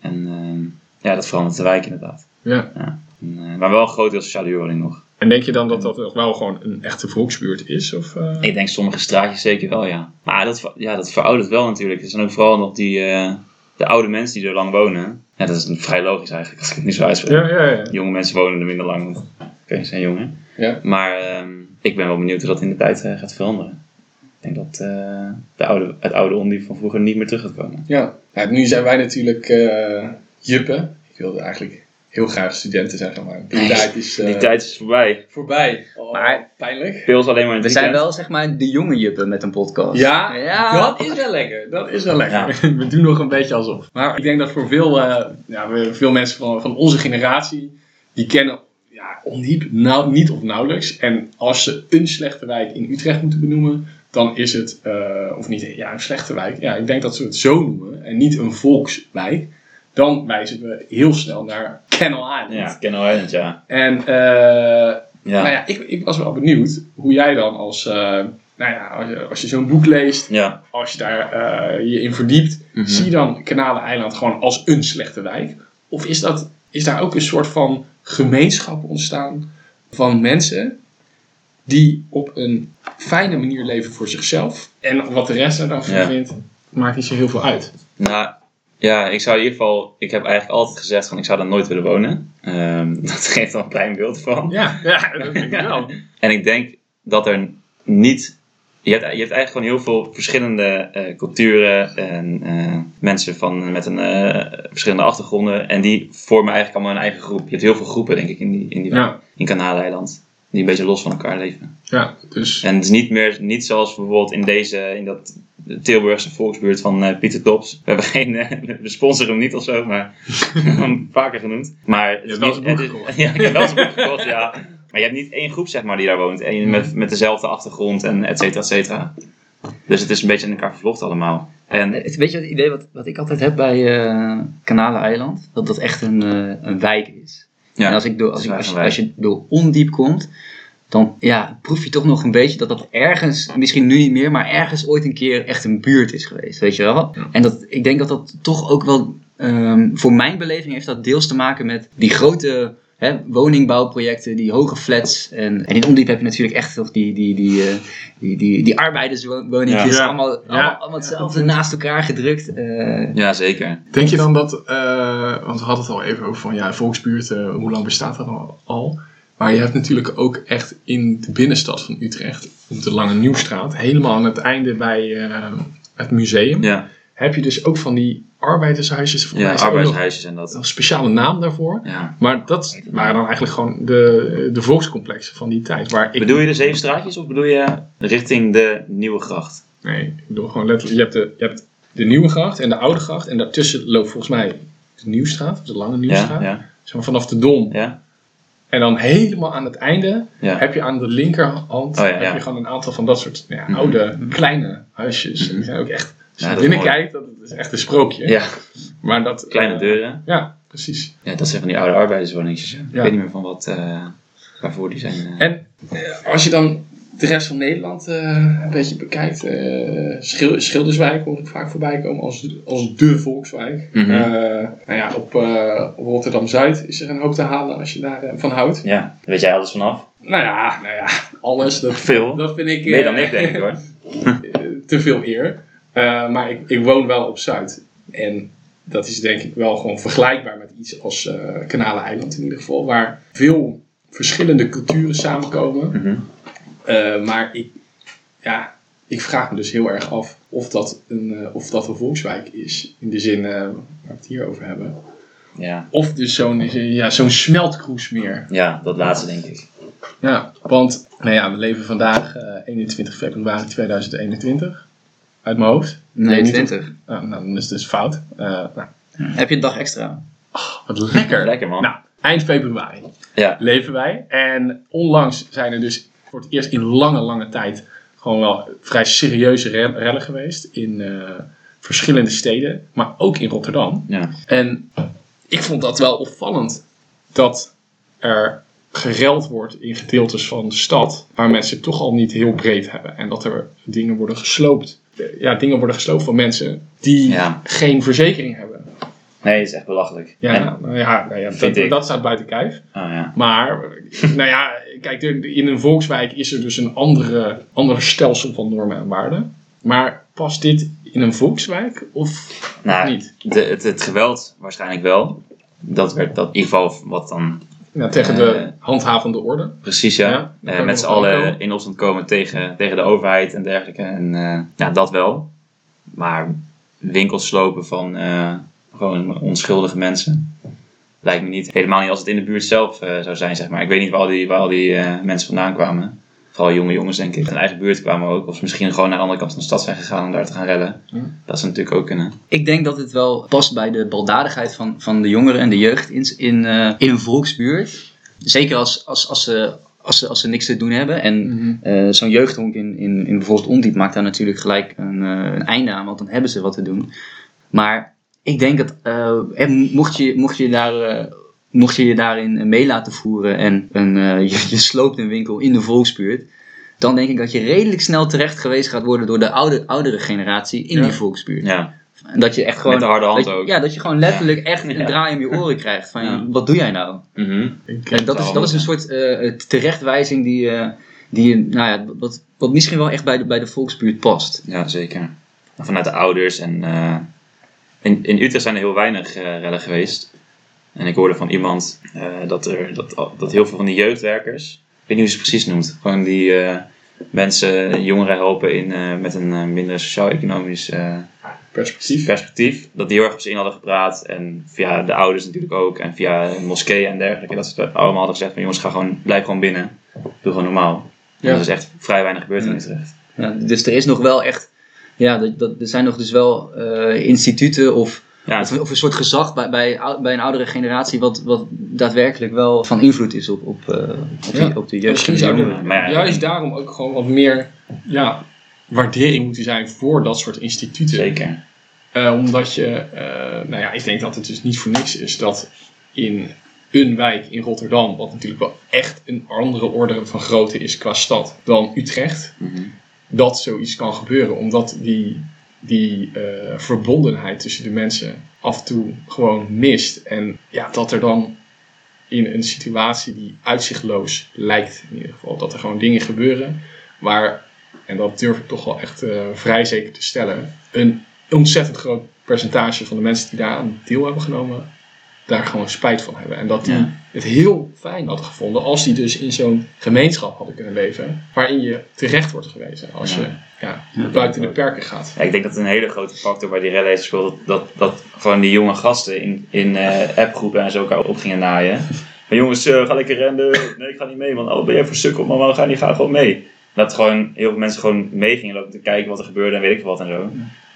En eh, ja, dat verandert de wijk inderdaad. Ja. En, eh, maar wel een groot deel sociale huurwoning nog. En denk je dan dat dat nog wel gewoon een echte volksbuurt is? Of? Ik denk sommige straatjes zeker wel, ja. Maar dat, ja, dat veroudert wel natuurlijk. Er zijn ook vooral nog die, de oude mensen die er lang wonen. Ja, dat is vrij logisch eigenlijk, als ik het nu zo uitspreek. Ja, ja, ja. Jonge mensen wonen er minder lang, want oké, ze zijn jong hè. Ja. Maar ehm, ik ben wel benieuwd hoe dat in de tijd eh, gaat veranderen. Ik denk dat eh, de oude, het oude ondiep van vroeger niet meer terug gaat komen. Ja. ja, nu zijn wij natuurlijk eh, juppen. Ik wilde eigenlijk heel graag studenten zeggen, maar die Nee, tijd is eh, Die tijd is voorbij. voorbij. Oh, Maar- pijnlijk. Speels alleen maar in We zijn weekend. wel zeg maar de jonge juppen met een podcast. Ja, Ja. dat is wel lekker. Dat is wel lekker. (laughs) We doen nog een beetje alsof. Maar ik denk dat voor veel, eh, ja, veel mensen van, van onze generatie, die kennen ja, ondiep nou, niet of nauwelijks. En als ze een slechte wijk in Utrecht moeten benoemen, dan is het, eh, of niet, ja, een slechte wijk. Ja, ik denk dat ze het zo noemen en niet een volkswijk. Dan wijzen we heel snel naar Canal Island. Ja, Canal Island, ja. En eh, Ja, nou ja, ik, ik was wel benieuwd hoe jij dan als, eh, nou ja, als je, als je zo'n boek leest, ja. als je daar eh, je in verdiept, Mhm. zie je dan Kanaleneiland gewoon als een slechte wijk? Of is, dat, is daar ook een soort van gemeenschap ontstaan van mensen die op een fijne manier leven voor zichzelf en wat de rest er dan van Ja. vindt, maakt niet zo heel veel uit. Nou, ja, ik zou in ieder geval... Ik heb eigenlijk altijd gezegd van ik zou daar nooit willen wonen. Ehm, (laughs) dat geeft al een klein beeld van. Ja, ja dat denk ik (laughs) wel. En ik denk dat er niet. Je hebt, je hebt eigenlijk gewoon heel veel verschillende eh, culturen en eh, mensen van, met een, eh, verschillende achtergronden. En die vormen eigenlijk allemaal een eigen groep. Je hebt heel veel groepen, denk ik, in, die, in, die, Ja, in Kanaleiland. Die een beetje los van elkaar leven. ja dus En het is niet meer niet zoals bijvoorbeeld in deze, in dat Tilburgse volksbuurt van Pieter Tops. We hebben geen, (laughs) we sponsoren hem niet of zo, maar (laughs) hem vaker genoemd. Maar het is niet- zijn boek het is- gekocht. (laughs) Ja, ik heb wel boek gekocht, ja. Maar je hebt niet één groep zeg maar die daar woont. Eén met, met dezelfde achtergrond en et cetera, et cetera. Dus het is een beetje in elkaar vervlochten allemaal. En Het- Weet je het idee wat, wat ik altijd heb bij eh Kanaleneiland? Dat dat echt een, eh, een wijk is. ja, en als, ik door, als, ik, als, je, als je door ondiep komt, dan ja, proef je toch nog een beetje dat dat ergens, misschien nu niet meer, maar ergens ooit een keer echt een buurt is geweest, weet je wel? Ja. En dat, ik denk dat dat toch ook wel, ehm, voor mijn beleving heeft dat deels te maken met die grote hè, woningbouwprojecten, die hoge flats. En, en in ondiep heb je natuurlijk echt nog die, die, die, eh, die, die, die arbeiderswoningjes, Ja. allemaal, Ja. allemaal, allemaal hetzelfde naast elkaar gedrukt. eh. ja, zeker. Denk je dan dat, eh, want we hadden het al even over van ja, volksbuurt, eh, hoe lang bestaat dat al- al? Maar je hebt natuurlijk ook echt in de binnenstad van Utrecht, op de Lange Nieuwstraat, helemaal aan het einde bij eh, het museum, Ja, heb je dus ook van die arbeidershuisjes. Ja er arbeidershuisjes en dat. een speciale naam daarvoor. Ja. Maar dat waren dan eigenlijk gewoon de, de volkscomplexen van die tijd. Waar ik, Bedoel je de Zevenstraatjes of bedoel je richting de Nieuwe Gracht? Nee, ik bedoel gewoon letterlijk, je hebt, de, je hebt de Nieuwe Gracht en de Oude Gracht. En daartussen loopt volgens mij de Nieuwstraat, of de Lange Nieuwstraat. ja, Zeg maar vanaf de Dom ja. En dan helemaal aan het einde ja. heb je aan de linkerhand Oh ja, heb je gewoon een aantal van dat soort ja, Mhm. oude kleine huisjes. Mhm. Die zijn ook echt, als je naar dat is binnen mooi. kijkt, dat is echt een sprookje. Ja, Maar dat, kleine eh, deuren. Ja, precies. Ja, dat zijn van die oude. Ja. Ik weet niet meer van wat, eh, waarvoor die zijn. eh. En als je dan de rest van Nederland een beetje bekijkt, Schil- Schilderswijk hoor ik vaak voorbij komen als, als de volkswijk. Eh, nou ja, op, op Rotterdam-Zuid is er een hoop te halen als je daar van houdt. Ja, daar weet jij alles vanaf. Nou ja, nou ja, alles, dat, (laughs) Veel. dat vind ik... Meer dan ik, denk ik hoor. (laughs) te veel eer. Eh, maar ik, ik woon wel op Zuid. En dat is denk ik wel gewoon vergelijkbaar met iets als eh Kanaleneiland in ieder geval. Waar veel verschillende culturen samenkomen. Mhm. Eh, maar ik, ja, ik vraag me dus heel erg af of dat een, of dat een volkswijk is. In de zin waar we het hier over hebben. Ja. Of dus zo'n ja, zo'n smeltkroes meer. ja, dat laatste denk ik. Ja, want nou ja, we leven vandaag eh, 21 februari 2021. Uit mijn hoofd. Nee, niet 20. Nou, nou, dan is het dus fout. Eh, nou, Heb je een dag extra? Wat lekker. Lekker, man. Nou, eind februari Ja. leven wij. En onlangs zijn er dus voor het eerst in lange, lange tijd gewoon wel vrij serieuze re- rellen geweest. In eh, verschillende steden, maar ook in Rotterdam. Ja. En ik vond dat wel opvallend dat er gereld wordt in gedeeltes van de stad waar mensen het toch al niet heel breed hebben. En dat er dingen worden gesloopt. Ja, dingen worden gesloopt van mensen die Ja. geen verzekering hebben. Nee, is echt belachelijk. Ja, En- nou ja, nou ja Vind dat, ik. dat staat buiten kijf. oh, ja. Maar, nou ja, kijk, in een volkswijk is er dus een andere, andere stelsel van normen en waarden. Maar past dit in een volkswijk of Nou, niet? de, het, het geweld waarschijnlijk wel. Dat werd dat in ieder geval wat dan Ja, tegen de Eh. handhavende orde. precies ja. Eh, met z'n allen in opstand komen tegen, tegen de overheid en dergelijke. En eh, ja, dat wel. Maar winkels slopen van gewoon onschuldige mensen. Lijkt me niet. Helemaal niet als het in de buurt zelf zou zijn, zeg maar. Ik weet niet waar al die, waar al die mensen vandaan kwamen. Vooral jonge jongens, denk ik. In eigen buurt kwamen ook. Of misschien gewoon naar de andere kant van de stad zijn gegaan om daar te gaan rellen. Ja. Dat zou natuurlijk ook kunnen. Ik denk dat het wel past bij de baldadigheid van, van de jongeren en de jeugd in, in, eh, in een volksbuurt. Zeker als, als, als, ze, als, ze, als ze niks te doen hebben. En eh, zo'n jeugdhonk in, in, in bijvoorbeeld Ondiep maakt daar natuurlijk gelijk een, eh, een einde aan, want dan hebben ze wat te doen. Maar ik denk dat eh, eh, mocht, je, mocht, je daar, eh, mocht je je daarin mee laten voeren en een, eh, je, je sloopt een winkel in de volksbuurt, dan denk ik dat je redelijk snel terecht geweest gaat worden door de oude, oudere generatie in Ja. die volksbuurt. Ja, En dat je echt gewoon. Met de harde hand dat je- ook. Ja, dat je gewoon letterlijk echt een Ja. draai om je oren (laughs) krijgt. Van Ja. wat doe jij nou? Mhm. En dat, is, dat is een soort eh, terechtwijzing die, eh, die nou ja, wat, wat misschien wel echt bij de, bij de volksbuurt past. Ja, zeker. Vanuit de ouders. En, eh, in, in Utrecht zijn er heel weinig eh, rellen geweest. En ik hoorde van iemand eh, dat, er, dat, dat heel veel van die jeugdwerkers, ik weet niet hoe ze het precies noemt, gewoon die eh, mensen, jongeren helpen in, eh, met een minder sociaal-economisch eh, perspectief. perspectief, dat die heel erg op ze in hadden gepraat. En via de ouders natuurlijk ook. En via moskeeën en dergelijke. Dat ze allemaal hadden gezegd van jongens, ga gewoon, blijf gewoon binnen. Doe gewoon normaal. Ja. dat is echt vrij weinig gebeurd in. Utrecht. Ja, dus er is nog wel echt. Ja, dat, dat, er zijn nog dus wel eh, instituten of, Ja, of, of een soort gezag bij, bij, bij een oudere generatie, wat, wat daadwerkelijk wel van invloed is op, op, eh, op, Ja. die, op de jeugd. Misschien juist daarom ook gewoon wat meer ja, waardering moeten zijn voor dat soort instituten. zeker. Eh, omdat je, eh, nou ja, ik denk dat het dus niet voor niks is dat in een wijk in Rotterdam, wat natuurlijk wel echt een andere orde van grootte is qua stad dan Utrecht, Mhm. dat zoiets kan gebeuren. Omdat die, die eh, verbondenheid tussen de mensen af en toe gewoon mist. En ja, dat er dan in een situatie die uitzichtloos lijkt, in ieder geval, dat er gewoon dingen gebeuren waar, en dat durf ik toch wel echt eh, vrij zeker te stellen, een ontzettend groot percentage van de mensen die daar aan deel hebben genomen, daar gewoon spijt van hebben. En dat die Ja. het heel fijn hadden gevonden als die dus in zo'n gemeenschap hadden kunnen leven, waarin je terecht wordt gewezen als Ja. je ja, buiten de perken gaat. Ja, ik denk dat een hele grote factor bij die rellen heeft gespeeld. Dat, dat, dat gewoon die jonge gasten in, in eh, appgroepen en zo elkaar op gingen naaien. Maar jongens, eh, ga lekker rennen. Nee, ik ga niet mee, want oh, ben jij voor sukkel? Maar we gaan niet, ga gewoon mee. Dat gewoon heel veel mensen gewoon mee gingen lopen te kijken wat er gebeurde en weet ik veel wat en zo.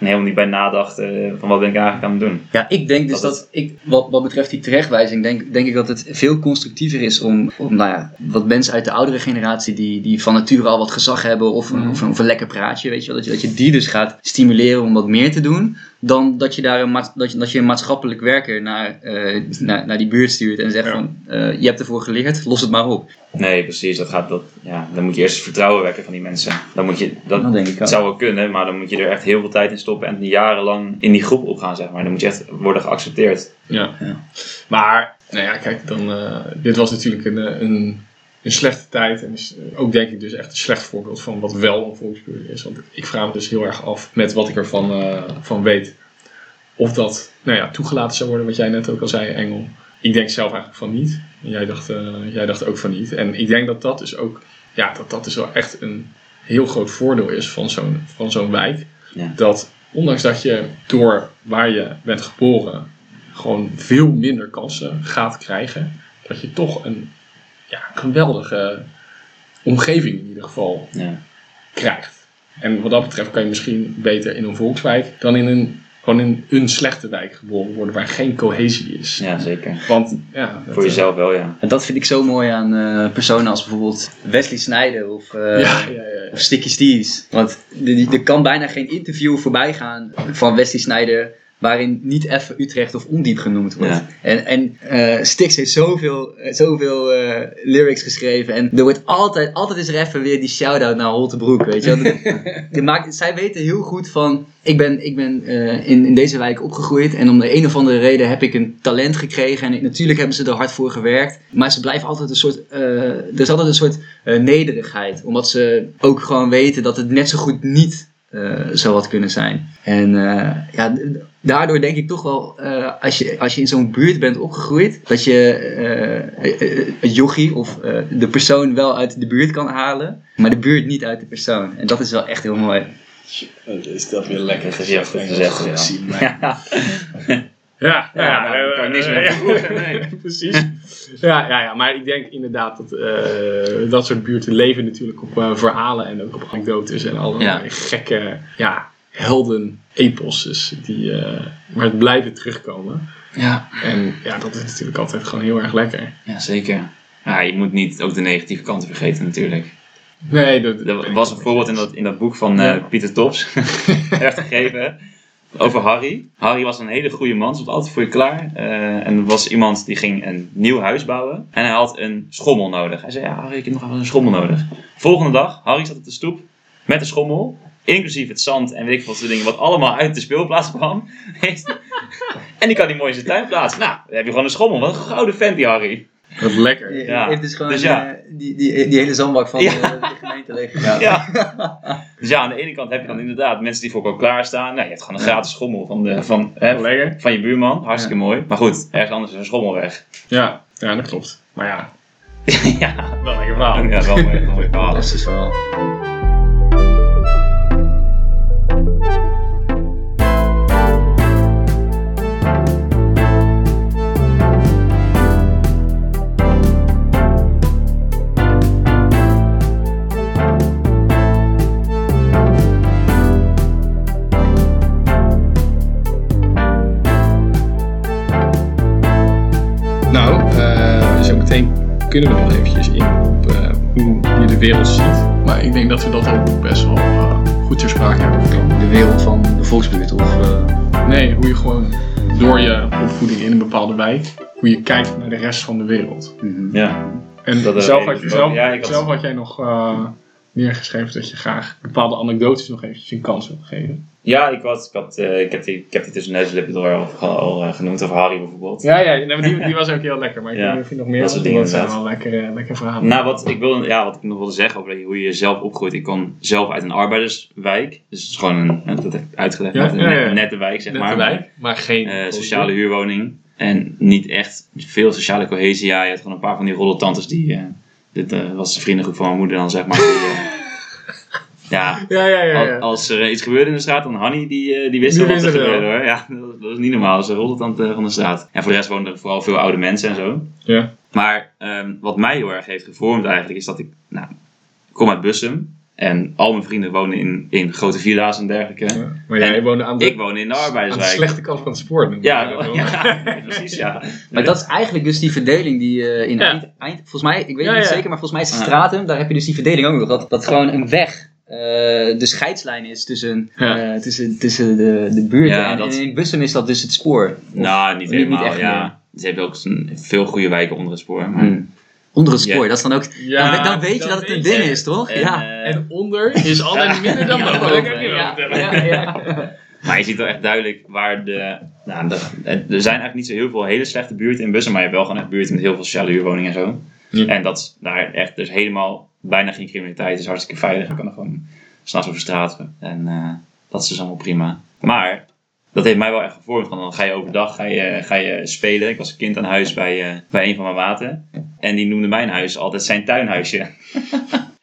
En helemaal niet bij nadachten eh, van wat ben ik eigenlijk aan het doen. Ja, ik denk dus Dat dat, ik, wat, wat betreft die terechtwijzing, denk, denk ik dat het veel constructiever is om, om nou ja, wat mensen uit de oudere generatie die, die van nature al wat gezag hebben of een, Mhm. of een, of een lekker praatje, weet je wel, dat je, dat je die dus gaat stimuleren om wat meer te doen, dan dat je daar een, dat je, dat je een maatschappelijk werker naar, eh, naar, naar die buurt stuurt en zegt Ja. van, eh, je hebt ervoor geleerd, los het maar op. Nee, precies. Dat gaat, dat, ja, dan moet je eerst het vertrouwen wekken van die mensen. Dan moet je, dat, Dat denk ik Het ook. zou wel kunnen, maar dan moet je er echt heel veel tijd in stoppen en jarenlang in die groep opgaan, zeg maar. Dan moet je echt worden geaccepteerd. Ja. Ja. Maar, nou ja, kijk, dan, eh, dit was natuurlijk een, eh, een, een slechte tijd. En is eh, ook denk ik dus echt een slecht voorbeeld van wat wel een volksbuurt is. Want ik vraag me dus heel erg af met wat ik ervan eh, van weet. Of dat nou ja, toegelaten zou worden, wat jij net ook al zei, Engel. Ik denk zelf eigenlijk van niet. En Jij dacht, eh, jij dacht ook van niet. En ik denk dat dat dus ook, ja, dat dat dus wel echt een heel groot voordeel is van zo'n, van zo'n wijk. Ja. Dat ondanks dat je door waar je bent geboren gewoon veel minder kansen gaat krijgen, dat je toch een ja, geweldige omgeving in ieder geval Ja. krijgt. En wat dat betreft kan je misschien beter in een volkswijk dan in een gewoon in een slechte wijk geboren worden waar geen cohesie is. Ja, zeker. Want ja, Voor eh, jezelf wel, ja. En dat vind ik zo mooi aan eh, personen als bijvoorbeeld Wesley Sneijder of, eh, ja, ja, ja, ja. of Sticky Steves. Want er- kan bijna geen interview voorbij gaan van Wesley Sneijder waarin niet even Utrecht of Ondiep genoemd wordt. Ja. En, en eh, Stix heeft zoveel, eh, zoveel eh, lyrics geschreven en er wordt altijd, altijd is er even weer die shout-out naar Holtebroek, weet je wel. (laughs) Dat maakt, zij weten heel goed van, ik ben, ik ben in, in deze wijk opgegroeid en om de een of andere reden heb ik een talent gekregen en natuurlijk hebben ze er hard voor gewerkt. Maar ze blijven altijd een soort, er is altijd een soort nederigheid, omdat ze ook gewoon weten dat het net zo goed niet eh zou had kunnen zijn. En ja, daardoor denk ik toch wel, eh, als, je, als je in zo'n buurt bent opgegroeid, dat je eh, eh, het jochie of eh, de persoon wel uit de buurt kan halen, maar de buurt niet uit de persoon. En dat is wel echt heel mooi. Is dat weer lekker gezegd, goed gezegd, ja. Ja, Ja, ja, Ja, kan ik niks meer ja, nee. Precies. Ja, ja, ja, maar ik denk inderdaad dat eh, dat soort buurten leven natuurlijk op eh, verhalen en ook op anekdotes en allerlei Ja. gekke ja, helden eposes die eh, maar het blijven terugkomen. Ja. En ja, dat is natuurlijk altijd gewoon heel erg lekker. ja, zeker. Ja, je moet niet ook de negatieve kanten vergeten natuurlijk. Nee, dat, Er was een voorbeeld in dat, in dat boek van eh, Pieter Tops. (laughs) Echt gegeven. Over Harry. Harry was een hele goede man, stond altijd voor je klaar. Eh, en er was iemand die ging een nieuw huis bouwen. En hij had een schommel nodig. Hij zei, ja Harry, ik heb nog wel een schommel nodig. Volgende dag, Harry zat op de stoep met een schommel. Inclusief het zand en weet ik wat soort dingen. Wat allemaal uit de speelplaats kwam. en die kan hij mooi in zijn tuin plaatsen. Nou, dan heb je gewoon een schommel. Wat een gouden vent die Harry. dat is lekker. Ja. heeft dus gewoon Dus ja. eh, die, die, die hele zandbak van Ja. eh, de gemeente leeg. (laughs) Ja. dus ja, aan de ene kant heb je dan inderdaad mensen die voor elkaar klaarstaan. Nou, je hebt gewoon een gratis schommel van, de, van, hè, van je buurman. Hartstikke mooi. Maar goed, ergens anders is een schommel weg. Ja, ja, dat klopt. Maar ja, (laughs) ja, wel lekker verhaal. ja, wel. Wel mooi verhaal. Fantastisch wel. Ik denk dat we dat ook best wel eh, goed ter sprake hebben gekomen. De wereld van de volksbuurt of... eh, Nee, hoe je gewoon door je opvoeding in een bepaalde wijk, hoe je kijkt naar de rest van de wereld. mhm. Ja, En Dat, eh, zelf, had, ik zelf. Ja, had- zelf had jij nog eh, neergeschreven dat je graag bepaalde anekdotes nog eventjes een kans wilt geven. Ja ik, had, ik, had, eh, ik, heb die, ik heb die tussen door al, al eh, genoemd over Harry bijvoorbeeld. Ja, ja die, die was ook heel lekker. Maar ik (laughs) Ja, weet niet of je nog meer dat soort dingen zijn wel lekkere, lekkere verhalen. Nou, wat ik, wil, ja, wat ik nog wilde zeggen over hoe je zelf opgroeit. Ik kom zelf uit een arbeiderswijk. Dus het is gewoon een, dat heb ik uitgelegd, Ja, een, ja, nette wijk zeg Nette maar. wijk, maar geen Eh, sociale huurwoning. En niet echt veel sociale cohesie. Ja, je had gewoon een paar van die roddeltantes die... dit was de vriendengroep van mijn moeder dan, zeg maar. Die, ja, Ja, ja, ja. ja. al- als er iets gebeurde in de straat, dan Hanny, die, eh, die wist wel wat er het gebeurde hoor. Ja, dat, is niet normaal. Dat is de roddeltante van de straat. Ja, voor de rest woonden er vooral veel oude mensen en zo. ja. Maar ehm, wat mij heel erg heeft gevormd eigenlijk, is dat ik... Nou, ik kom uit Bussum. En al mijn vrienden wonen in, in grote villa's en dergelijke. Ja. Maar jij En woonde aan de, Ik woon in de aan de arbeiderswijk. slechte kant van het spoor. Ja, (laughs) ja, (laughs) precies, ja. Maar dat is eigenlijk dus die verdeling die eh, in Ja. eind, eind... Volgens mij, ik weet Ja, niet ja. zeker, maar volgens mij is het Ja. stratum, daar heb je dus die verdeling ook nog. Dat, dat gewoon een weg eh, de scheidslijn is tussen, Ja. eh, tussen, tussen de, de buurten. Ja, en, dat- en in Bussum is dat dus het spoor. Of- Nou, niet niet- helemaal, niet echt ja. Ze hebben ook veel goede wijken onder het spoor. Maar... Hmm. Onder het spoor, Ja. dat is dan ook... Ja, dan, dan weet je dat het een ding is, toch? En, ja. En onder is altijd (laughs) minder dan Ja, boven. ja, vertellen. ja, ja. Maar je ziet wel echt duidelijk waar de, nou, de... Er zijn eigenlijk niet zo heel veel hele slechte buurten in Bussen, maar je hebt wel gewoon echt buurten met heel veel sociale huurwoningen en zo. Ja. En dat is daar echt dus helemaal bijna geen criminaliteit. Is hartstikke veilig. Je kan er gewoon s'nachts over straat. En eh, dat is dus allemaal prima. Maar dat heeft mij wel echt gevormd. Want dan ga je overdag ga je, ga je spelen. Ik was een kind aan huis bij, eh, bij een van mijn maten. En die noemde mijn huis altijd zijn tuinhuisje. (laughs)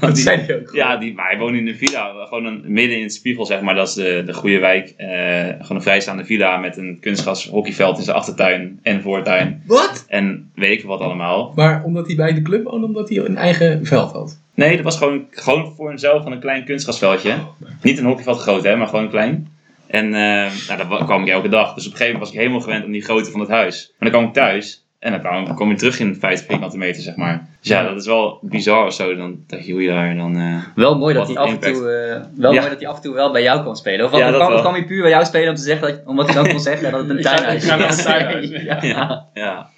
(laughs) Die- zei hij ook. ja, die, maar hij woont in een villa, gewoon een, midden in het spiegel, zeg maar. Dat is de, de goede wijk. Eh, gewoon een vrijstaande villa met een kunstgras hockeyveld in zijn achtertuin en voortuin. Wat? En weet ik wat allemaal. Maar omdat hij bij de club woonde, omdat hij een eigen veld had. Nee, dat was gewoon, gewoon voor hemzelf van een klein kunstgrasveldje. Niet een hockeyveld groot, hè, maar gewoon klein. En uh, nou, dat wa- kwam ik elke dag. Dus op een gegeven moment was ik helemaal gewend aan die grootte van het huis. Maar dan kwam ik thuis en dan kwam je terug in 50 vierkante meter, zeg maar. Dus ja, dat is wel bizar of zo. Dan, dat je hoe je daar dan... eh, Wel mooi dat hij af en toe, eh, wel Ja. mooi dat hij af en toe wel bij jou kwam spelen. Of Ja, kwam, dat kwam, hij puur bij jou spelen om te zeggen dat, omdat hij dan kon zeggen dat het een (laughs) tuinhuis naar is. (laughs) ja. Ja. Ja.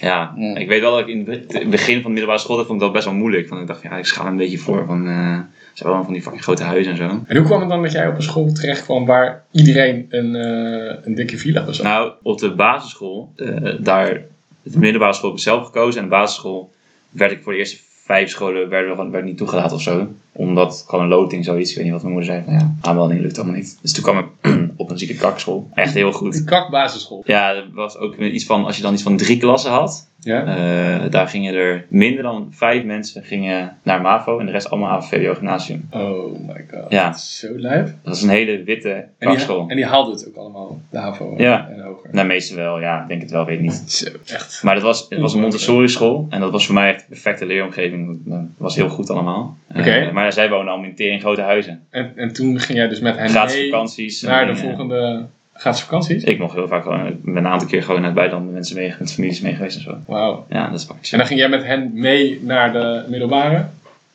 Ja, Ja. ik weet wel dat ik in het begin van de middelbare school dat vond ik dat best wel moeilijk. Want ik dacht, ja, ik schaam een beetje voor van, eh zijn wel van die fucking grote huizen en zo. En hoe kwam het dan dat jij op een school terecht kwam waar iedereen een, eh, een dikke villa bezat? Nou, op de basisschool, eh, daar, de middelbare school heb ik zelf gekozen. En de basisschool werd ik voor de eerste vijf scholen werden, we- werd niet toegelaten of zo. Omdat gewoon een loting zoiets, ik weet niet wat mijn moeder zei, van ja, aanmelding lukt allemaal niet. Dus toen kwam ik (clears throat) op een zieke kakschool. Echt heel goed. Een kakbasisschool. Ja, er was ook iets van, als je dan iets van drie klassen had, Ja? eh, daar gingen er minder dan vijf mensen gingen naar MAVO en de rest allemaal aan VWO gymnasium. Oh my god. Ja. Zo lijp. Dat is een hele witte En die, kakschool. en die haalde het ook allemaal, de HAVO Ja. en hoger. Nou, meestal wel, ja, ik denk het wel, weet ik niet. Zo, echt. Maar dat was, het was een Montessori school en dat was voor mij echt de perfecte leeromgeving. Dat was heel goed allemaal. Eh, Oké. maar zij wonen allemaal in tering grote huizen. En, en toen ging jij dus met hen Gratis mee vakanties. naar en de dingen. Gratis vakanties? Ik mocht heel vaak gewoon, ik ben een aantal keer gewoon naar het buitenland met mensen mee, met families mee geweest en zo. Wauw. Ja, dat is fucking En dan ging jij met hen mee naar de middelbare.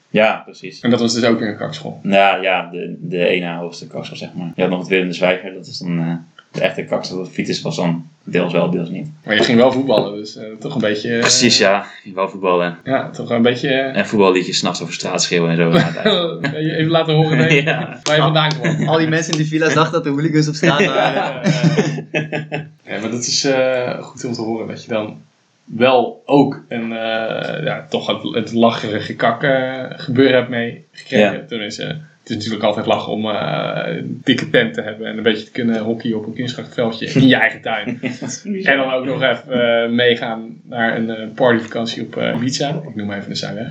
Ja, precies. En dat was dus ook weer een kakschool. Nou ja, de, de ene hoogste kaksel zeg maar. Je had nog het Willem de Zwijger, dat is dan eh, de echte kaksel. De Vitus was dan deels wel, deels niet. Maar je ging wel voetballen, dus eh, toch een beetje... eh, Precies, ja. Wel voetballen. Ja, toch een beetje... eh, En voetballiedjes s'nachts over straat schreeuwen en zo. (laughs) Dat- je even laten horen nee, (laughs) Ja. waar je vandaan kwam. Al die mensen in die villa dachten dat de hooligans op straat waren. (laughs) Ja, maar dat is eh, goed om te horen dat je dan wel ook een, eh, ja, toch het, het lacherige kak gebeuren hebt meegekregen. Ja. Tenminste, het is natuurlijk altijd lachen om eh, een dikke tent te hebben en een beetje te kunnen hockeyen op een kunstkrachtveldje in je eigen tuin. (laughs) En dan ook nog even eh, meegaan naar een eh, partyvakantie op Ibiza. Ik noem even de Zuidweg.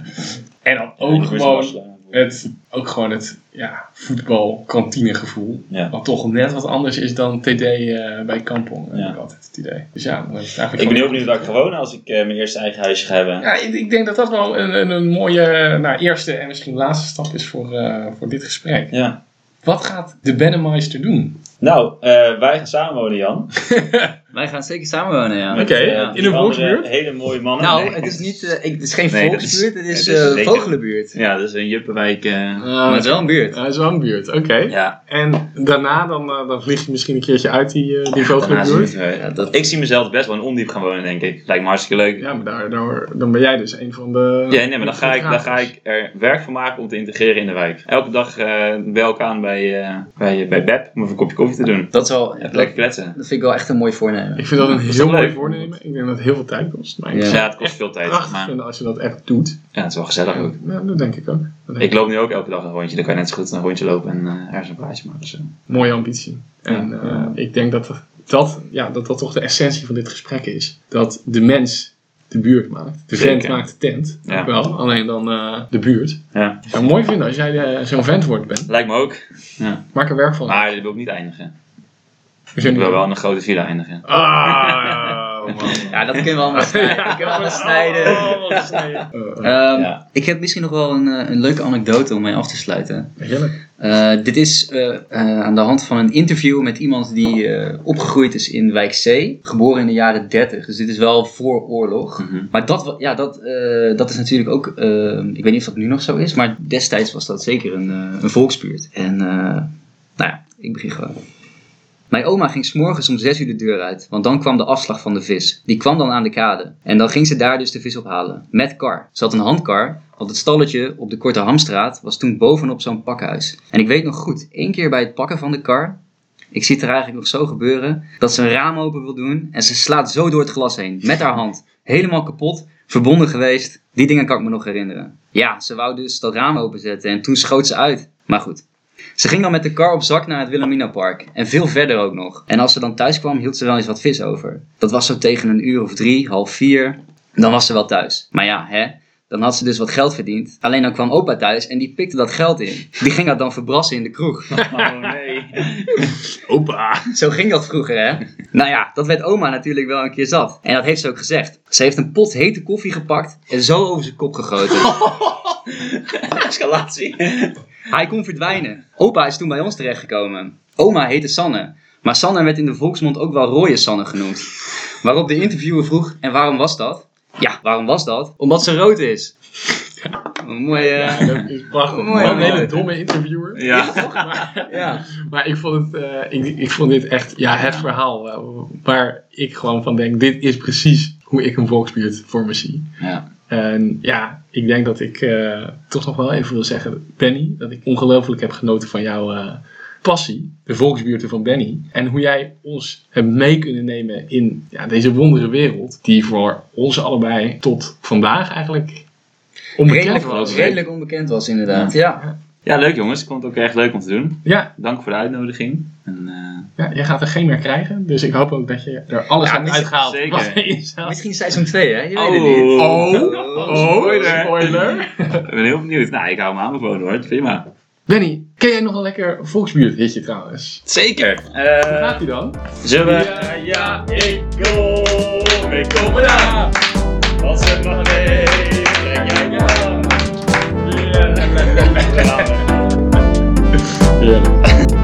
En dan ook gewoon het, ook gewoon het ja, voetbalkantinegevoel. Ja. Wat toch net wat anders is dan TD eh, bij Kampong. Ja. Heb ik altijd het idee. Dus ja, dan is het eigenlijk Ik ben heel benieuwd waar ik ga wonen als ik eh, mijn eerste eigen huisje ga hebben. Ja, ik, ik denk dat dat wel een, een, een mooie nou, eerste en misschien laatste stap is voor, eh, voor dit gesprek. Ja. Wat gaat de Bennemeister doen? Nou, eh, wij gaan samen wonen, Jan. (laughs) Wij gaan zeker samen wonen, ja. Oké, Eh, in een volksbuurt? Hele mooie mannen. Nou, Nee. het is niet, eh, ik, het is geen Nee, dat is- volksbuurt, het is, het is eh, vogelenbuurt. Ja, dat is een Juppenwijk. eh, maar het is wel een buurt. Ja, dat is wel een buurt, oké. ja, En daarna dan, dan vlieg je misschien een keertje uit die, uh, die we- Ja, dat- Ik zie mezelf best wel in ondiep gaan wonen, denk ik. Lijkt me hartstikke leuk. Ja, maar daar, daar, dan ben jij dus een van de... Ja, nee, maar dan ga, ik, dan ga ik er werk van maken om te integreren in de wijk. Elke dag eh bel ik aan bij, eh bij, bij Beb om even een kopje koffie te doen. Dat is wel, Even lekker kletsen. dat vind ik wel echt een mooi voornemen. Ik vind dat een heel mooi leuk? voornemen. Ik denk dat het heel veel tijd kost. Maar ik Ja. het kost veel tijd. prachtig Maar vinden als je dat echt doet. ja, het is wel gezellig ook. Ja, dat denk ik ook. Denk Ik loop nu ook elke dag een rondje. Dan kan je net zo goed een rondje lopen en eh ergens een praatje maken. Dus, eh, Mooie ambitie. En Ja. eh, ik denk dat dat, ja, dat dat toch de essentie van dit gesprek is. Dat de mens de buurt maakt. De vent Zeker. maakt de tent. Ja. Ook wel. Alleen dan eh, de buurt. ja, Ik zou het mooi vinden als jij zo'n vent wordt, Ben. lijkt me ook. Ja. Maak er werk van. Maar dit wil ik niet eindigen. Ik niet? wil wel in een grote villa eindigen. Ah, man. Ja, dat kunnen (laughs) we allemaal snijden. Dat kunnen we allemaal snijden. Oh, wat snijden. Ehm, Ja. Ik heb misschien nog wel een, eh, een leuke anekdote om mee af te sluiten. Heerlijk. Eh, dit is eh, eh, aan de hand van een interview met iemand die eh, opgegroeid is in Wijk C. Geboren in de jaren 30. Dus dit is wel voor oorlog. Mhm. Maar dat, ja, dat, eh, dat is natuurlijk ook, eh, ik weet niet of dat nu nog zo is, maar destijds was dat zeker een, een volksbuurt. En eh, nou ja, ik begin gewoon. Mijn oma ging s'morgens om 6 uur de deur uit, want dan kwam de afslag van de vis. Die kwam dan aan de kade. En dan ging ze daar dus de vis ophalen. Met kar. Ze had een handkar, want het stalletje op de Korte Hamstraat was toen bovenop zo'n pakhuis. En ik weet nog goed, één keer bij het pakken van de kar, ik zie het er eigenlijk nog zo gebeuren, dat ze een raam open wil doen en ze slaat zo door het glas heen, met haar hand. Helemaal kapot, verbonden geweest. Die dingen kan ik me nog herinneren. Ja, ze wou dus dat raam openzetten en toen schoot ze uit. Maar goed. Ze ging dan met de kar op zak naar het Wilhelmina Park. En veel verder ook nog. En als ze dan thuis kwam, hield ze wel eens wat vis over. Dat was zo tegen een uur of drie, half vier. Dan was ze wel thuis. Maar ja, hè. Dan had ze dus wat geld verdiend. Alleen dan kwam opa thuis en die pikte dat geld in. Die ging dat dan verbrassen in de kroeg. (laughs) Oh nee. (laughs) Opa. Zo ging dat vroeger, hè? Nou ja, dat werd oma natuurlijk wel een keer zat. En dat heeft ze ook gezegd. Ze heeft een pot hete koffie gepakt en zo over zijn kop gegoten. (laughs) Escalatie. Hij kon verdwijnen. Opa is toen bij ons terechtgekomen. Oma heette Sanne. Maar Sanne werd in de volksmond ook wel rooie Sanne genoemd. Waarop de interviewer vroeg, en waarom was dat? Ja, waarom was dat? Omdat ze rood is. Een mooie... Dat is prachtig. Mooi, een hele domme interviewer. Ja. ja. Maar ik vond, het, eh, ik, ik vond dit echt ja, het verhaal eh, waar ik gewoon van denk, dit is precies hoe ik een volksbuurt voor me zie. ja. En ja, ik denk dat ik eh, toch nog wel even wil zeggen, Benny, dat ik ongelooflijk heb genoten van jouw eh, passie, de volksbuurten van Benny. En hoe jij ons hebt mee kunnen nemen in ja, deze wondere wereld, die voor ons allebei tot vandaag eigenlijk onbekend Redelijk, was. redelijk onbekend was inderdaad. Ja. ja, leuk jongens. Ik vond het ook echt leuk om te doen. Ja, Dank voor de uitnodiging. En, eh, ja, jij gaat er geen meer krijgen, dus ik hoop ook dat je er alles Ja, misschien- uitgehaald. zeker. Misschien seizoen 2, hè? Je weet Oh. het niet. Oh, (laughs) oh, spoiler. spoiler. ik ben heel benieuwd. Nou, ik hou me aanbevolen hoor. Prima. Benny, ken jij nog een lekker volksbuurthitje trouwens? Zeker. Hoe Eh gaat die dan? zullen we... Ja, ja, ik kom. Ik kom eraan. Wat ze nog mee. Trek jij me aan. Heerlijk.